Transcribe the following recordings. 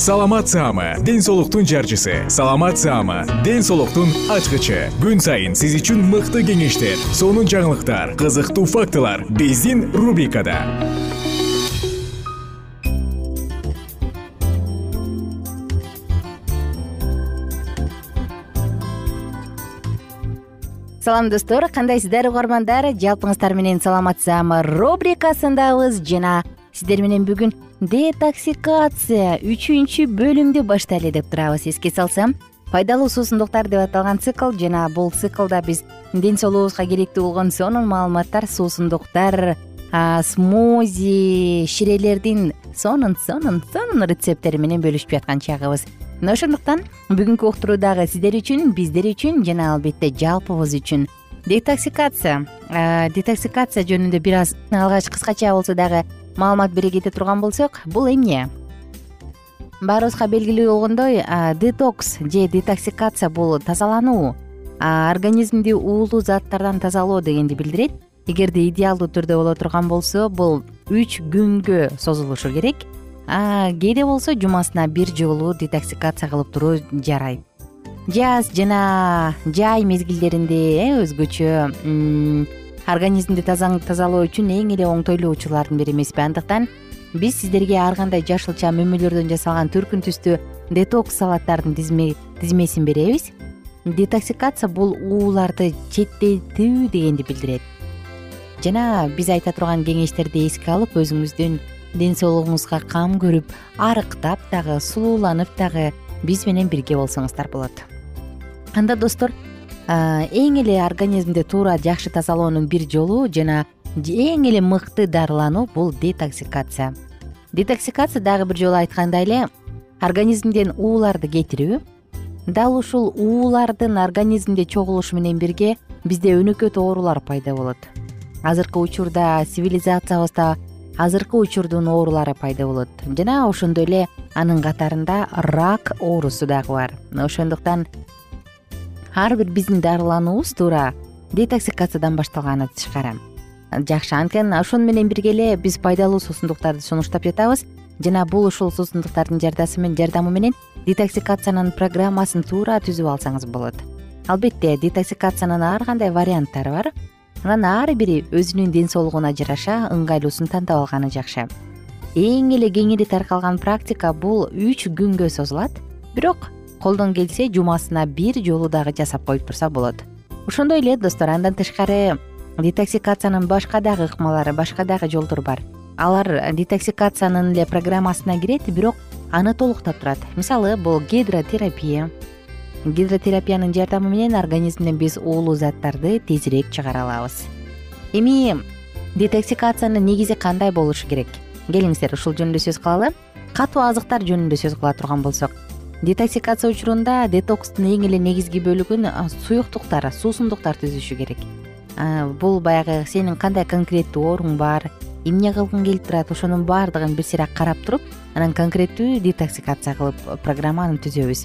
саламат саама ден соолуктун жарчысы. Саламат саама ден соолуктун ачкычы. Күн сайын сиз үчүн мыкты кеңештер сонун жаңылыктар кызыктуу фактылар биздин рубрикада. Салам достор. Кандайсыздар угармандар? Жалпыңыздар менен саламатсызармы рубрикасындабыз. Жана сиздер менен бүгүн детоксикация үчүнчү бөлүмдү баштайлы деп турабыз эске салсам. Пайдалуу суусундуктар деп аталган цикл жана бул циклда биз ден соолугубузга керектүү болгон сонун маалыматтар суусундуктар смози ширелердин сонун сонун сонун рецепттери менен бөлүшүп жаткан чагыбыз. Мына ошондуктан бүгүнкү уктуруу дагы сиздер үчүн биздер үчүн жана албетте жалпыбыз үчүн детоксикация детоксикация жөнүндө бир аз алгач кыскача болсо дагы маалымат бере кете турган болсок бул эмне? Баарыбызга белгилүү болгондой детокс же детоксикация бул тазалануу. Организмди уулуу заттардан тазалоо дегенди билдирет. Эгерде идеалдуу түрдө боло турган болсо бул үч күнгө созулушу керек. Кээде болсо жумасына бир жолу детоксикация кылып туруу жарайт. Жаз жана жай мезгилдеринде э өзгөчө организмди тазалоо үчүн эң эле оңтойлуу учурлардын бири эмеспи. Андыктан биз сиздерге ар кандай жашылча мөмөлөрдөн жасалган түркүн түстүү детокс салаттардын тизмесин беребиз. Детоксикация бул ууларды четтетүү дегенди билдирет. Жана биз айта турган кеңештерди эске алып өзүңүздүн ден соолугуңузга кам көрүп арыктап дагы сулууланып дагы биз менен бирге болсоңуздар болот. Анда достор эң эле организмди туура жакшы тазалоонун бир жолу жана эң эле мыкты дарылануу бул детоксикация. Детоксикация дагы бир жолу айткандай эле организмден ууларды кетирүү дал ушул уулардын организмде чогулушу менен бирге бизде өнөкөт оорулар пайда болот. Азыркы учурда цивилизациябызда азыркы учурдун оорулары пайда болот. Жана ошондой эле анын катарында рак оорусу дагы бар. Ошондуктан ар бир биздин дарылануубуз туура детоксикациядан башталганы тышкары жакшы анткени ошону менен бирге эле биз пайдалуу суусундуктарды сунуштап жатабыз. Жана бул ушул суусундуктардын жардамы менен детоксикациянын программасын туура түзүп алсаңыз болот. Албетте детоксикациянын ар кандай варианттары бар. Анан ар бири өзүнүн ден соолугуна жараша ыңгайлуусун тандап алганы жакшы. Эң эле кеңири таркалган практика бул үч күнгө созулат. Бирок колдон келсе жумасына бир жолу дагы жасап коюп турса болот. Ошондой эле достор андан тышкары детоксикациянын башка дагы ыкмалары башка дагы жолдору бар. Алар детоксикациянын эле программасына кирет бирок аны толуктап турат. Мисалы бул гидротерапия. Гидротерапиянын жардамы менен организмден биз уулуу заттарды тезирээк чыгара алабыз. Эми детоксикациянын негизи кандай болушу керек? Келиңиздер ушул жөнүндө сөз кылалы. Катуу азыктар жөнүндө сөз кыла турган болсок детоксикация учурунда детокстун эң эле негизги бөлүгүн суюктуктар суусундуктар түзүшү керек. Бул баягы сенин кандай конкреттүү ооруң бар эмне кылгың келип турат ошонун баардыгын бир сыйра карап туруп анан конкреттүү детоксикация кылып программаны түзөбүз.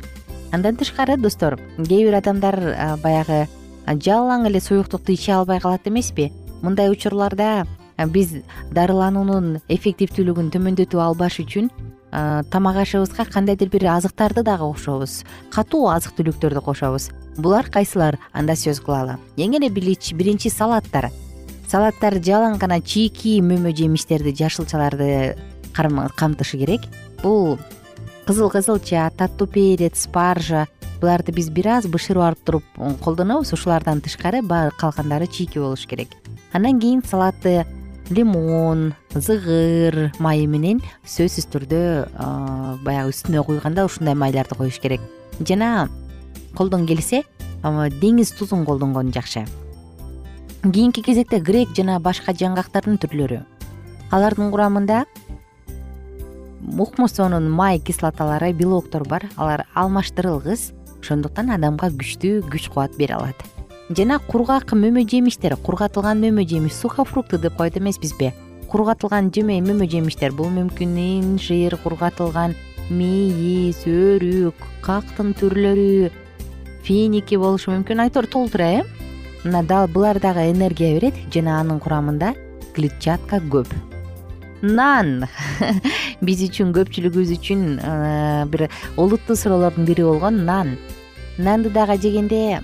Андан тышкары достор кээ бир адамдар баягы жалаң эле суюктукту иче албай калат эмеспи? Мындай учурларда биз дарылануунун эффективдүүлүгүн төмөндөтүп албаш үчүн тамак ашыбызга кандайдыр бир азыктарды дагы кошобуз катуу азык түлүктөрдү кошобуз. Булар кайсылар анда сөз кылалы. Эң эле биринчи салаттар. Салаттар жалаң гана чийки мөмө жемиштерди жашылчаларды камтышы керек. Бул кызыл кызылча таттуу перец спаржа буларды биз бир аз бышырып алып туруп колдонобуз. Ушулардан тышкары калгандары чийки болуш керек. Андан кийин салатты лимон зыгыр майы менен сөзсүз түрдө баягы үстүнө куйганда ушундай майларды коюш керек. Жана колдон келсе деңиз тузун колдонгон жакшы. Кийинки кезекте грек жана башка жаңгактардын түрлөрү. Алардын курамында укмусонун май кислоталары белоктор бар. Алар алмаштырылгыс ошондуктан адамга күчтүү күч кубат бере алат жана кургак мөмө жемиштер кургатылган мөмө жемиш сухофрукты деп коет эмеспизби кургатылган мөмө жемиштер бул мүмкүн инжир кургатылган мейиз өрүк кактын түрлөрү финики болушу мүмкүн. Айтор толтура э? Мына дал булар дагы энергия берет жана анын курамында клетчатка көп. Нан! Биз үчүн көпчүлүгүбүз үчүн э, бир олуттуу суроолордун бири болгон нан. Нанды дагы жегенде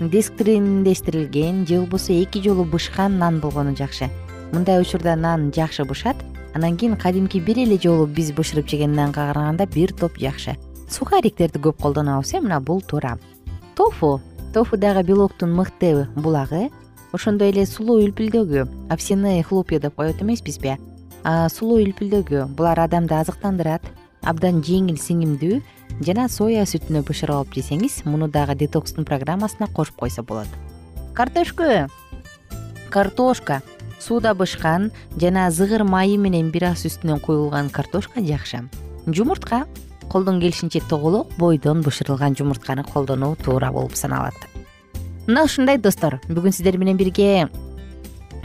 дескриндештирилген же болбосо эки жолу бышкан нан болгону жакшы. Мындай учурда нан жакшы бышат анан кийин кадимки бир эле жолу биз бышырып жеген нанга караганда бир топ жакшы. Сухариктерди көп колдонобуз э мына бул туура. Тофу. Тофу дагы белоктун мыкты булагы. Ошондой эле сулуу үлпүлдөгү овсяные хлопья деп коет эмеспизби? Сулуу үлпүлдөгү булар адамды азыктандырат абдан жеңил сиңимдүү жана соя сүтүнө бышырып алып жесеңиз муну дагы детокстун программасына кошуп койсо болот. Картөшкө картошка. Сууда бышкан жана зыгыр майы менен бир аз үстүнөн куюлган картошка жакшы. Жумуртка. Колдон келишинче тоголок бойдон бышырылган жумуртканы колдонуу туура болуп саналат. Мына ушундай достор. Бүгүн сиздер менен бирге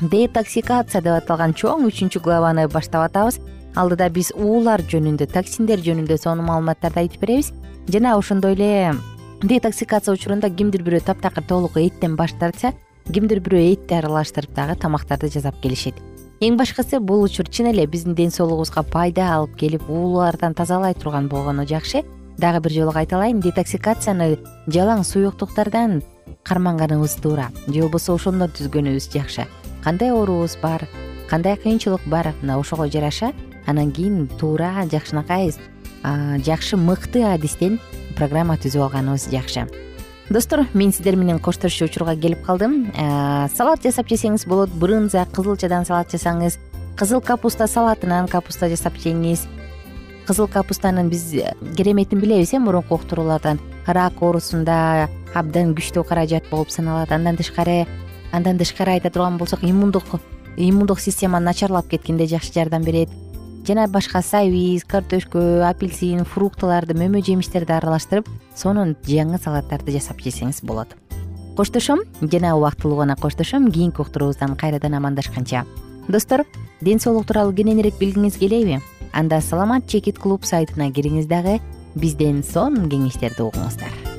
детоксикация деп аталган чоң үчүнчү главаны баштап атабыз алдыда биз уулар жөнүндө токсиндер жөнүндө сонун маалыматтарды айтып беребиз. Жана ошондой эле детоксикация учурунда кимдир бирөө таптакыр толук эттен баш тартса кимдир бирөө этти аралаштырып дагы тамактарды жасап келишет. Эң башкысы бул учур чын эле биздин ден соолугубузга пайда алып келип уулардан тазалай турган болгону жакшы. Дагы бир жолу кайталайын детоксикацияны жалаң суюктуктардан карманганыбыз туура. Же болбосо ошондон түзгөнүбүз жакшы. Кандай оорубуз бар кандай кыйынчылык бар мына ошого жараша анан кийин туура жакшынакай жакшы мыкты адистен программа түзүп алганыбыз жакшы. Достор мен сиздер менен коштошчу учурга келип калдым. Салат жасап жесеңиз болот брынза кызылчадан салат жасаңыз кызыл капуста салатынан капуста жасап жеңиз. Кызыл капустанын биз кереметин билебиз э мурунку уктуруулардан. Рак оорусунда абдан күчтүү каражат болуп саналат. Андан тышкары андан тышкары айта турган болсок иммундук иммундук система начарлап кеткенде жакшы жардам берет жана башка сабиз картөшкө апельсин фруктыларды мөмө жемиштерди аралаштырып сонун жаңы салаттарды жасап жесеңиз болот. Коштошом жана убактылуу гана коштошом кийинки уктуруубуздан кайрадан амандашканча. Достор ден соолук тууралуу кененирээк билгиңиз келеби? Анда саламат чекит клуб сайтына кириңиз дагы бизден сонун кеңештерди угуңуздар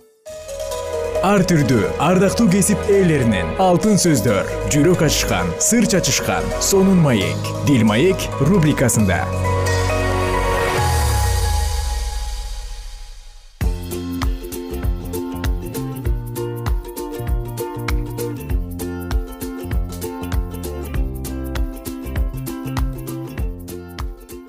ар түрдүү ардактуу кесип ээлеринен. Алтын сөздөр жүрөк ачышкан сыр чачышкан сонун маек. Дил маек рубрикасында.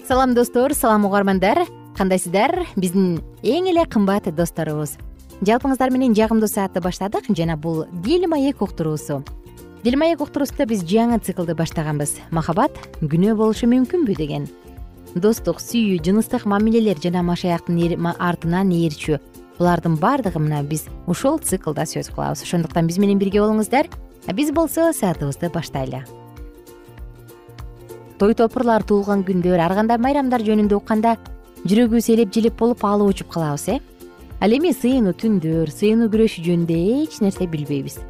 Салам достор. Салам угармандар. Кандайсыздар? Биздин эң эле кымбат досторубуз жалпыңыздар менен жагымдуу саатты баштадык жана бул дил маек уктуруусу дил маек уктуруусунда биз жаңы циклды баштаганбыз. Махабат күнөө болушу мүмкүнбү? деген. Достук сүйүү жыныстык мамилелер жана машаяктын артынан ээрчүү булардын баардыгы мына биз ушул циклда сөз кылабыз. Ошондуктан биз менен бирге болуңуздар. Биз болсо саатыбызды баштайлы. Той топурлар туулган күндөр ар кандай майрамдар жөнүндө укканда жүрөгүбүз элеп желеп болуп алып учуп калабыз э ал эми сыйынуу түндөр сыйынуу күрөшү жөнүндө эч нерсе билбейбиз.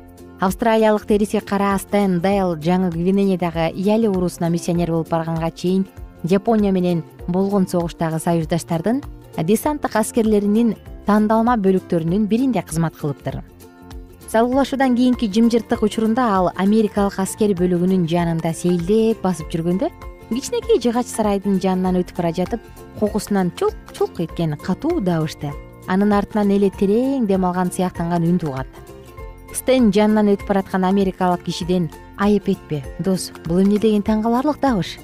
Австралиялык териси кара стен дейл жаңы гвинеядагы яли уруусуна миссионер болуп барганга чейин жапония менен болгон согуштагы союздаштардын десанттык аскерлеринин тандалма бөлүктөрүнүн биринде кызмат кылыптыр. Салгылашуудан кийинки жымжырттык учурунда ал америкалык аскер бөлүгүнүн жанында сейилдеп басып жүргөндө кичинекей жыгач сарайдын жанынан өтүп бара жатып кокусунан чулк чулк эткен катуу дабышты анын артынан эле терең дем алган сыяктанган үн тугат стен жанынан өтүп бараткан америкалык кишиден айып этпе дос бул эмне деген таң каларлык дабыш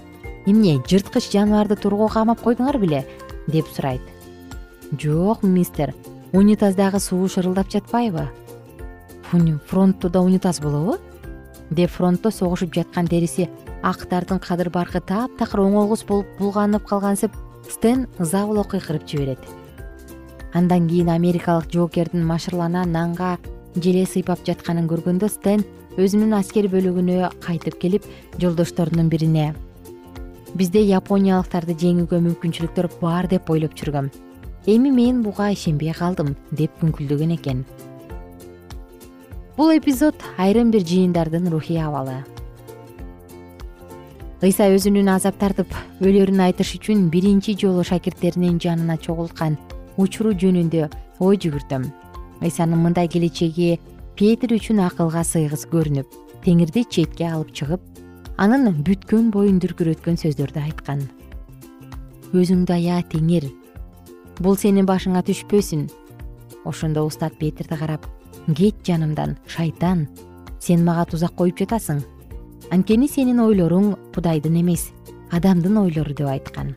эмне жырткыч жаныбарды тургоо камап койдуңар беле? Деп сурайт. Жок мистер унитаздагы суу шырылдап жатпайбы? Фронтто да унитаз болобу? Деп фронтто согушуп жаткан териси актардын кадыр баркы таптакыр оңолгус болуп булганып калгансып стен ыза боло кыйкырып жиберет андан кийин америкалык жоокердин машырлана нанга желе сыйпап жатканын көргөндө стен өзүнүн аскер бөлүгүнө кайтып келип жолдошторунун бирине бизде япониялыктарды жеңүүгө мүмкүнчүлүктөр бар деп ойлоп жүргөм. Эми мен буга ишенбей калдым деп күңкүлдөгөн экен. Бул эпизод айрым бир жыйындардын рухий абалы. Ыйса өзүнүн азап тартып өлөрүн айтыш үчүн биринчи жолу шакирттеринин жанына чогулткан учуру жөнүндө ой жүгүртөм. Ыйсанын мындай келечеги петир үчүн акылга сыйгыс көрүнүп теңирди четке алып чыгып анын бүткөн боюн дүркүрөткөн сөздөрдү айткан. Өзүңдү ая теңир бул сенин башыңа түшпөсүн ошондо устат петирди карап кет жанымдан шайтан сен мага тузак коюп жатасың. Анткени сенин ойлоруң кудайдын эмес адамдын ойлору деп айткан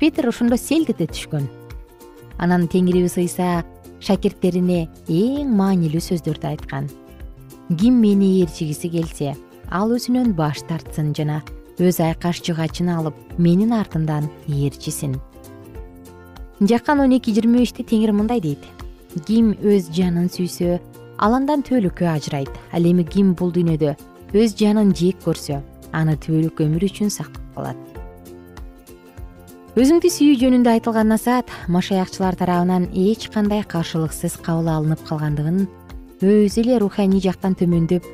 петир ошондо селт эте түшкөн. Анан теңирибиз ыйса шакирттерине эң маанилүү сөздөрдү айткан. Ким мени ээрчигиси келсе ал өзүнөн баш тартсын жана өз айкаш жыгачын алып менин артымдан ээрчисин жаккан он эки жыйырма беште теңир мындай дейт. Ким өз жанын сүйсө ал андан түбөлүккө ажырайт. Ал эми ким бул дүйнөдө өз жанын жек көрсө аны түбөлүк өмүр үчүн сактап калат өзүңдү сүйүү жөнүндө айтылган насаат машаякчылар тарабынан эч кандай каршылыксыз кабыл алынып калгандыгын өзү эле руханий жактан төмөндөп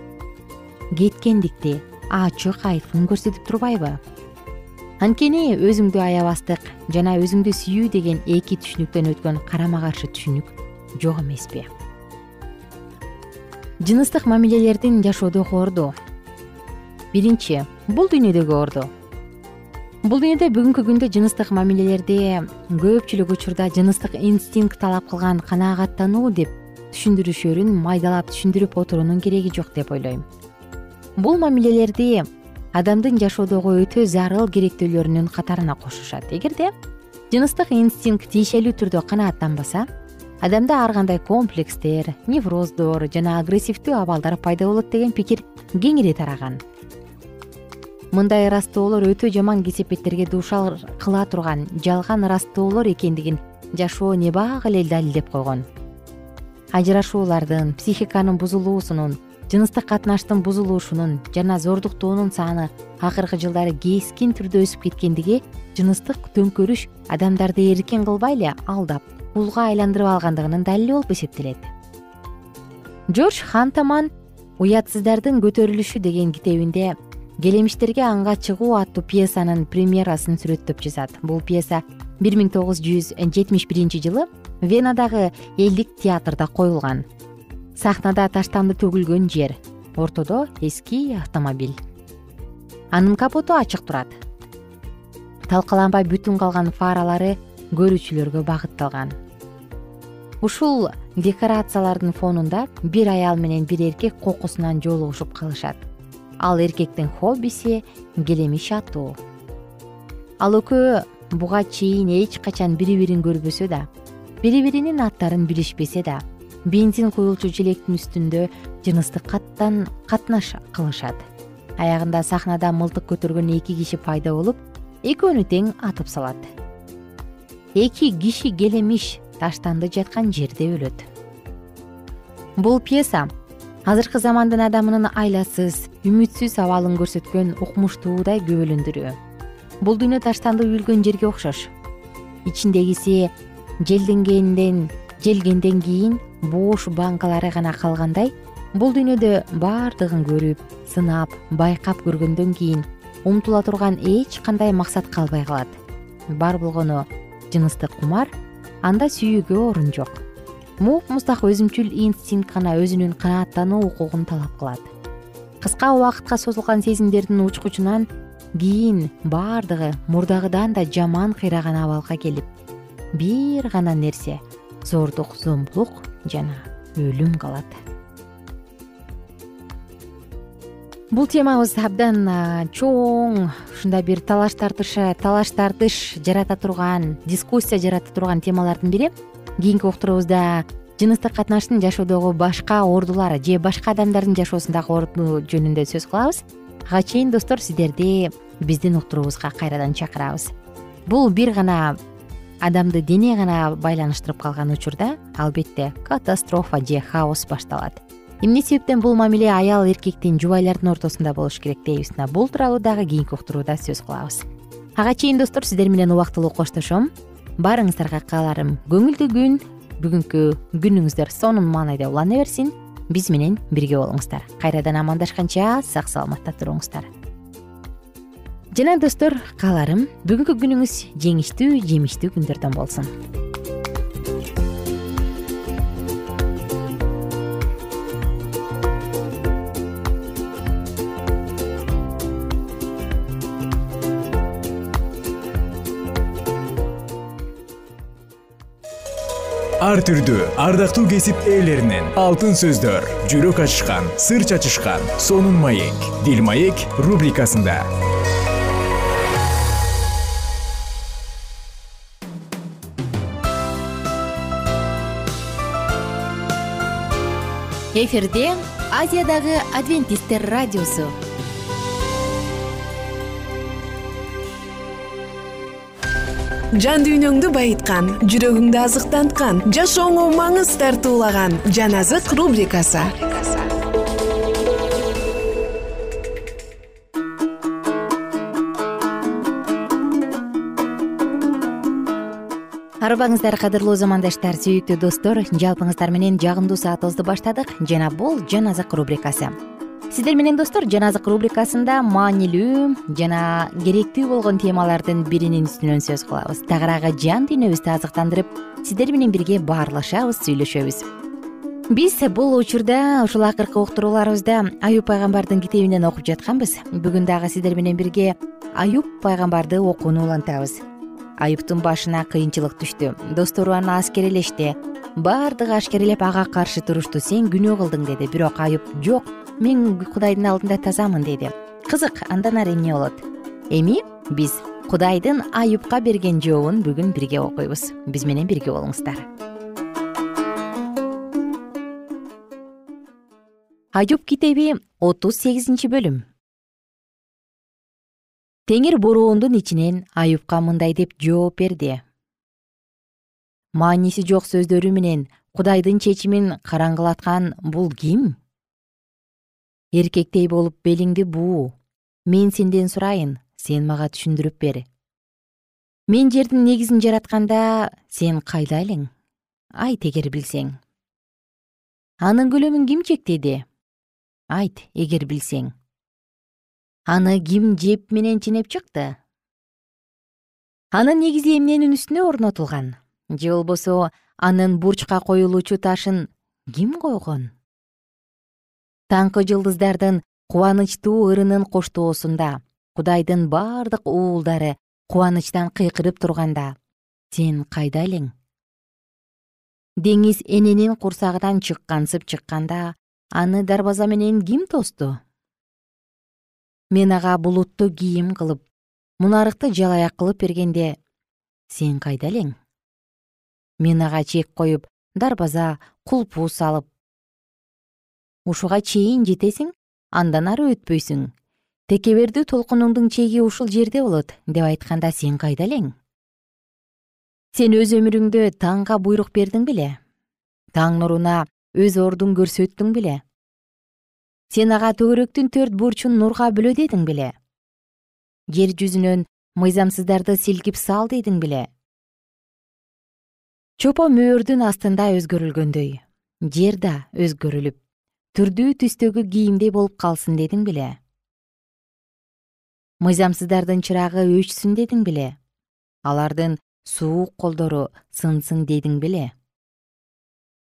кеткендикти ачык айкын көрсөтүп турбайбы? Анткени өзүңдү аябастык жана өзүңдү сүйүү деген эки түшүнүктөн өткөн карама каршы түшүнүк жок эмеспи. Жыныстык мамилелердин жашоодогу орду биринчи бул дүйнөдөгү орду бул дүйнөдө бүгүнкү күндө жыныстык мамилелерди көпчүлүк учурда жыныстык инстинкт талап кылган канаагаттануу деп түшүндүрүшөрүн майдалап түшүндүрүп отуруунун кереги жок деп ойлойм. Бул мамилелерди адамдын жашоодогу өтө зарыл керектөөлөрүнүн катарына кошушат. Эгерде жыныстык инстинкт тиешелүү түрдө канааттанбаса адамда ар кандай комплекстер невроздор жана агрессивдүү абалдар пайда болот деген пикир кеңири тараган мындай ырастоолор өтө жаман кесепеттерге дуушар кыла турган жалган ырастоолор экендигин жашоо небак эле далилдеп койгон. Ажырашуулардын психиканын бузулуусунун жыныстык катнаштын бузулушунун жана зордуктоонун саны акыркы жылдары кескин түрдө өсүп кеткендиги жыныстык төңкөрүш адамдарды эркин кылбай эле алдап кулга айландырып алгандыгынын далили болуп эсептелет. Жорж хантаман уятсыздардын көтөрүлүшү деген китебинде келемиштерге анга чыгуу аттуу пьесанын премьерасын сүрөттөп жазат бул пьеса бир миң тогуз жүз жетимиш биринчи жылы венадагы элдик театрда коюлган. Сахнада таштанды төгүлгөн жер ортодо эски автомобиль. Анын капоту ачык турат. Талкаланбай бүтүн калган фаралары көрүүчүлөргө багытталган. Ушул декорациялардын фонунда бир аял менен бир эркек кокусунан жолугушуп калышат ал эркектин хоббиси келемиш атуу ал экөө буга чейин эч качан бири бирин көрбөсө да бири биринин аттарын билишпесе да бензин куюлчу желектин үстүндө жыныстык каттан катнаш кылышат. Аягында сахнада мылтык көтөргөн эки киши пайда болуп экөөнү тең атып салат. Эки киши келемиш таштанды жаткан жерде өлөт. Бул пьеса азыркы замандын адамынын айласыз үмүтсүз абалын көрсөткөн укмуштуудай күбөлөндүрүү. Бул дүйнө таштанды үйүлгөн жерге окшош. Ичиндегиси желденгенден желгенден кийин бош банкалары гана калгандай бул дүйнөдө баардыгын көрүп сынап байкап көргөндөн кийин умтула турган эч кандай максат калбай калат. Бар болгону жыныстык кумар анда сүйүүгө орун жок муп-муздак өзүмчүл инстинкт гана өзүнүн канааттануу укугун талап кылат. Кыска убакытка созулган сезимдердин учкучунан кийин баардыгы мурдагыдан да жаман кыйраган абалга келип бир гана нерсе зордук зомбулук жана өлүм калат. Бул темабыз абдан чоң ушундай бир талаш тартыш талаш тартыш жарата турган дискуссия жарата турган темалардын бири кийинки уктуруубузда жыныстык катнаштын жашоодогу башка ордулары же башка адамдардын жашоосундагы орду жөнүндө сөз кылабыз. Ага чейин достор сиздерди биздин уктуруубузга кайрадан чакырабыз. Бул бир гана адамды дене гана байланыштырып калган учурда албетте катастрофа же хаос башталат. Эмне себептен бул мамиле аял эркектин жубайлардын ортосунда болуш керек дейбиз? Мына бул тууралуу дагы кийинки уктурууда сөз кылабыз. Ага чейин достор сиздер менен убактылуу коштошом баарыңыздарга кааларым. Көңүлдүү күн бүгүнкү күнүңүздөр сонун маанайда улана берсин. Биз менен бирге болуңуздар. Кайрадан амандашканча сак саламатта туруңуздар. Жана достор кааларым бүгүнкү күнүңүз жеңиштүү жемиштүү күндөрдөн болсун ар түрдүү ардактуу кесип ээлеринен. Алтын сөздөр жүрөк ачышкан сыр чачышкан сонун маек. Дил маек рубрикасында. Эфирде азиядагы адвентисттер радиосу жан дүйнөңдү байыткан жүрөгүңдү азыктанткан жашооңо маңыз тартуулаган жан азык рубрикасы. Арыбаңыздар кадырлуу замандаштар сүйүктүү достор жалпыңыздар менен жагымдуу саатыбызды баштадык. Жана бул жан азык рубрикасы сиздер менен достор жаназык рубрикасында маанилүү жана керектүү болгон темалардын биринин үстүнөн сөз кылабыз. Тагыраагы жан дүйнөбүздү азыктандырып сиздер менен бирге баарлашабыз сүйлөшөбүз. Биз бул учурда ушул акыркы уктурууларыбызда аюп пайгамбардын китебинен окуп жатканбыз. Бүгүн дагы сиздер менен бирге аюп пайгамбарды окууну улантабыз. Аюптун башына кыйынчылык түштү. Достору аны аскерелешти. Баардыгы ашкерелеп ага каршы турушту сен күнөө кылдың деди. Бирок аюп жок мен кудайдын алдында тазамын деди кызык андан ары эмне болот? Эми биз кудайдын аюпка берген жообун бүгүн бирге окуйбуз. Биз менен бирге болуңуздар. Аюп китеби отуз сегизинчи бөлүм. Теңир бороондун ичинен аюпка мындай деп жооп берди. Мааниси жок сөздөрү менен кудайдын чечимин караңгылаткан бул ким эркектей болуп белиңди буу. Мен сенден сурайын сен мага түшүндүрүп бер. Мен жердин негизин жаратканда сен кайда элең? Айт эгер билсең. Анын көлөмүн ким чектеди? Айт эгер билсең. Аны ким жеп менен ченеп чыкты? Анын негизи эмненин үстүнө орнотулган? Же болбосо анын бурчка коюлуучу ташын ким койгон таңкы жылдыздардын кубанычтуу ырынын коштоосунда кудайдын бардык уулдары кубанычтан кыйкырып турганда сен кайда элең? Деңиз эненин курсагынан чыккансып чыкканда аны дарбаза менен ким тосту мен ага булутту кийим кылып мунарыкты жалаяк кылып бергенде сен кайда элең? Мен ага чек коюп дарбаза кулпу салып ушуга чейин жетесиң андан ары өтпөйсүң. Текебердүү толкунуңдун чеги ушул жерде болот деп айтканда сен кайда элең? Сен өз өмүрүңдө таңга буйрук бердиң беле? Таң нуруна өз ордуң көрсөттүң беле? Сен ага төгөрөктүн төрт бурчун нурга бөлө дедиң беле? Жер жүзүнөн мыйзамсыздарды силкип сал дедиң беле? Чопо мөөрдүн астында өзгөрүлгөндөй жер да өзгөрүлүп түрдүү түстөгү кийимдей болуп калсын дедиң беле. Мыйзамсыздардын чырагы өчсүн дедиң беле. Алардын суук колдору сынсын дедиң беле.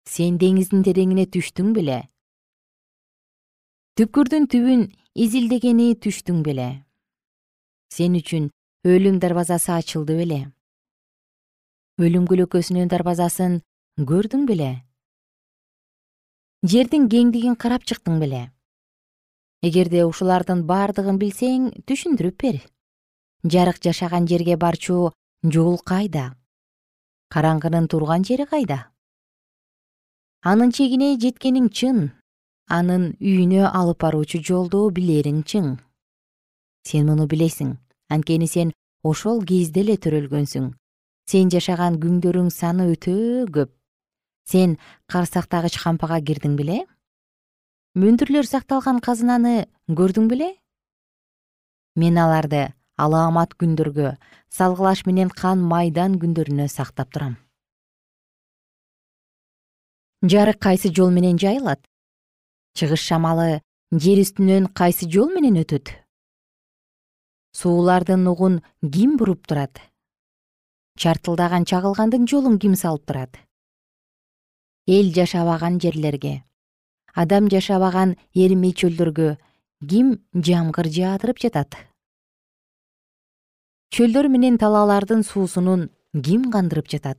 Сен деңиздин тереңине түштүң беле. Түпкүрдүн түбүн изилдегени түштүң беле. Сен үчүн өлүм дарбазасы ачылды беле. Өлүм көлөкөсүнүн дарбазасын көрдүң беле жердин кеңдигин карап чыктың беле. Эгерде ушулардын бардыгын билсең түшүндүрүп бер. Жарык жашаган жерге барчу жол кайда? Караңгынын турган жери кайда? Анын чегине жеткениң чын анын үйүнө алып баруучу жолду билериң чың. Сен муну билесиң анткени сен ошол кезде эле төрөлгөнсүң. Сен жашаган күндөрүң саны өтө көп сен карсактагыч кампага кирдиң беле? Мөндүрлөр сакталган казынаны көрдүң беле? Мен аларды алаамат күндөргө салгылаш менен кан майдан күндөрүнө сактап турам. Жарык кайсы жол менен жайылат? Чыгыш шамалы жер үстүнөн кайсы жол менен өтөт? Суулардын нугун ким буруп турат? Чартылдаган чагылгандын жолун ким салып турат эл жашабаган жерлерге. Адам жашабаган эрмей чөлдөргө ким жамгыр жаадырып жатат? Чөлдөр менен талаалардын суусунун ким кандырып жатат?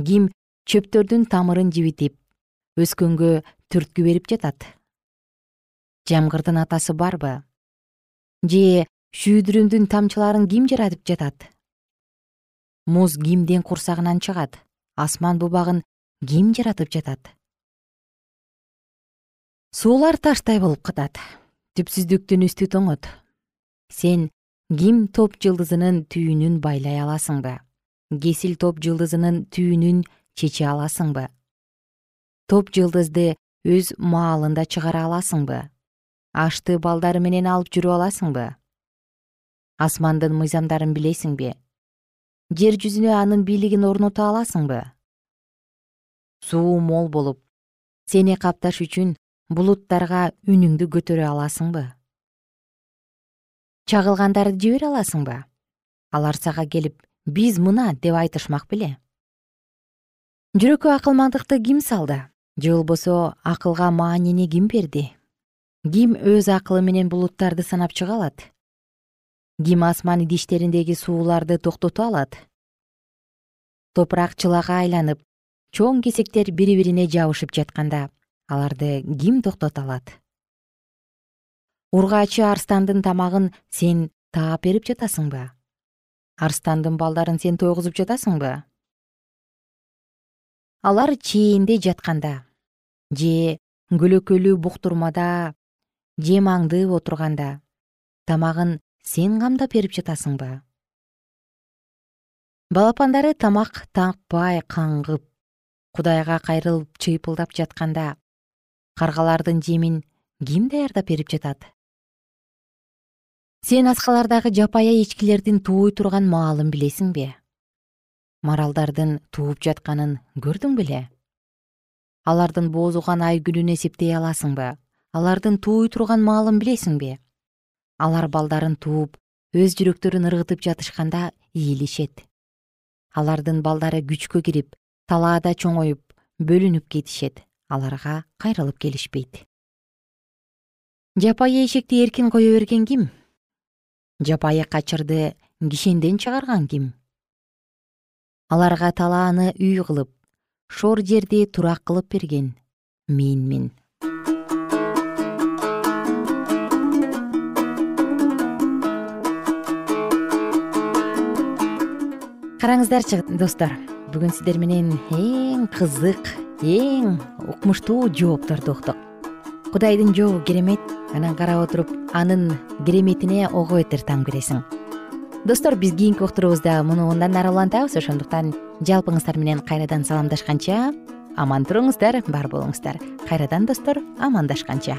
Ким чөптөрдүн тамырын жибитип өскөнгө түрткү берип жатат? Жамгырдын атасы барбы? Же шүйдүрүмдүн тамчыларын ким жаратып жатат? Муз кимдин курсагынан чыгат? Асман бубагын ким жаратып жатат? Суулар таштай болуп катат. Түпсүздүктүн үстү тоңот. Сен ким топ жылдызынын түйүнүн байлай аласыңбы? Кесил топ жылдызынын түйүнүн чече аласыңбы? Топ жылдызды өз маалында чыгара аласыңбы? Ашты балдары менен алып жүрүп аласыңбы? Асмандын мыйзамдарын билесиңби? Жер жүзүнө анын бийлигин орното аласыңбы суу мол болуп сени капташ үчүн булуттарга үнүңдү көтөрө аласыңбы? Чагылгандарды жибере аласыңбы? Алар сага келип биз мына деп айтышмак беле? Жүрөккө акылмандыкты ким салды? Же болбосо акылга маанини ким берди? Ким өз акылы менен булуттарды санап чыга алат? Ким асман идиштериндеги сууларды токтото алат? Топурак чылага айланып чоң кесектер бири бирине жабышып жатканда аларды ким токтото алат? Ургаачы арстандын тамагын сен таап берип жатасыңбы? Арстандын балдарын сен тойгузуп жатасыңбы? Алар чээнде жатканда же көлөкөлүү буктурмада жем аңдып отурганда тамагын сен камдап берип жатасыңбы? Балапандары тамак таппай каңгып кудайга кайрылып чыйпылдап жатканда каргалардын жемин ким даярдап берип жатат? Сен аскалардагы жапайы эчкилердин тууй турган маалын билесиңби маралдардын тууп жатканын көрдүң беле? Алардын боозуган ай күнүн эсептей аласыңбы алардын тууй турган маалын билесиңби алар балдарын тууп өз жүрөктөрүн ыргытып жатышканда ийилишет алардын балдары күчкө кирип талаада чоңоюп бөлүнүп кетишет аларга кайрылып келишпейт. Жапайы эшекти эркин кое берген ким? Жапайы качырды кишенден чыгарган ким? Аларга талааны үй кылып шор жерди турак кылып берген менмин. Караңыздарчы достор бүгүн сиздер менен эң кызык эң укмуштуу жоопторду уктук. Кудайдын жообу керемет анан карап отуруп анын кереметине ого бетер таң бересиң достор биз кийинки уктуруубузда муну мындан ары улантабыз. Ошондуктан жалпыңыздар менен кайрадан саламдашканча аман туруңуздар бар болуңуздар. Кайрадан достор амандашканча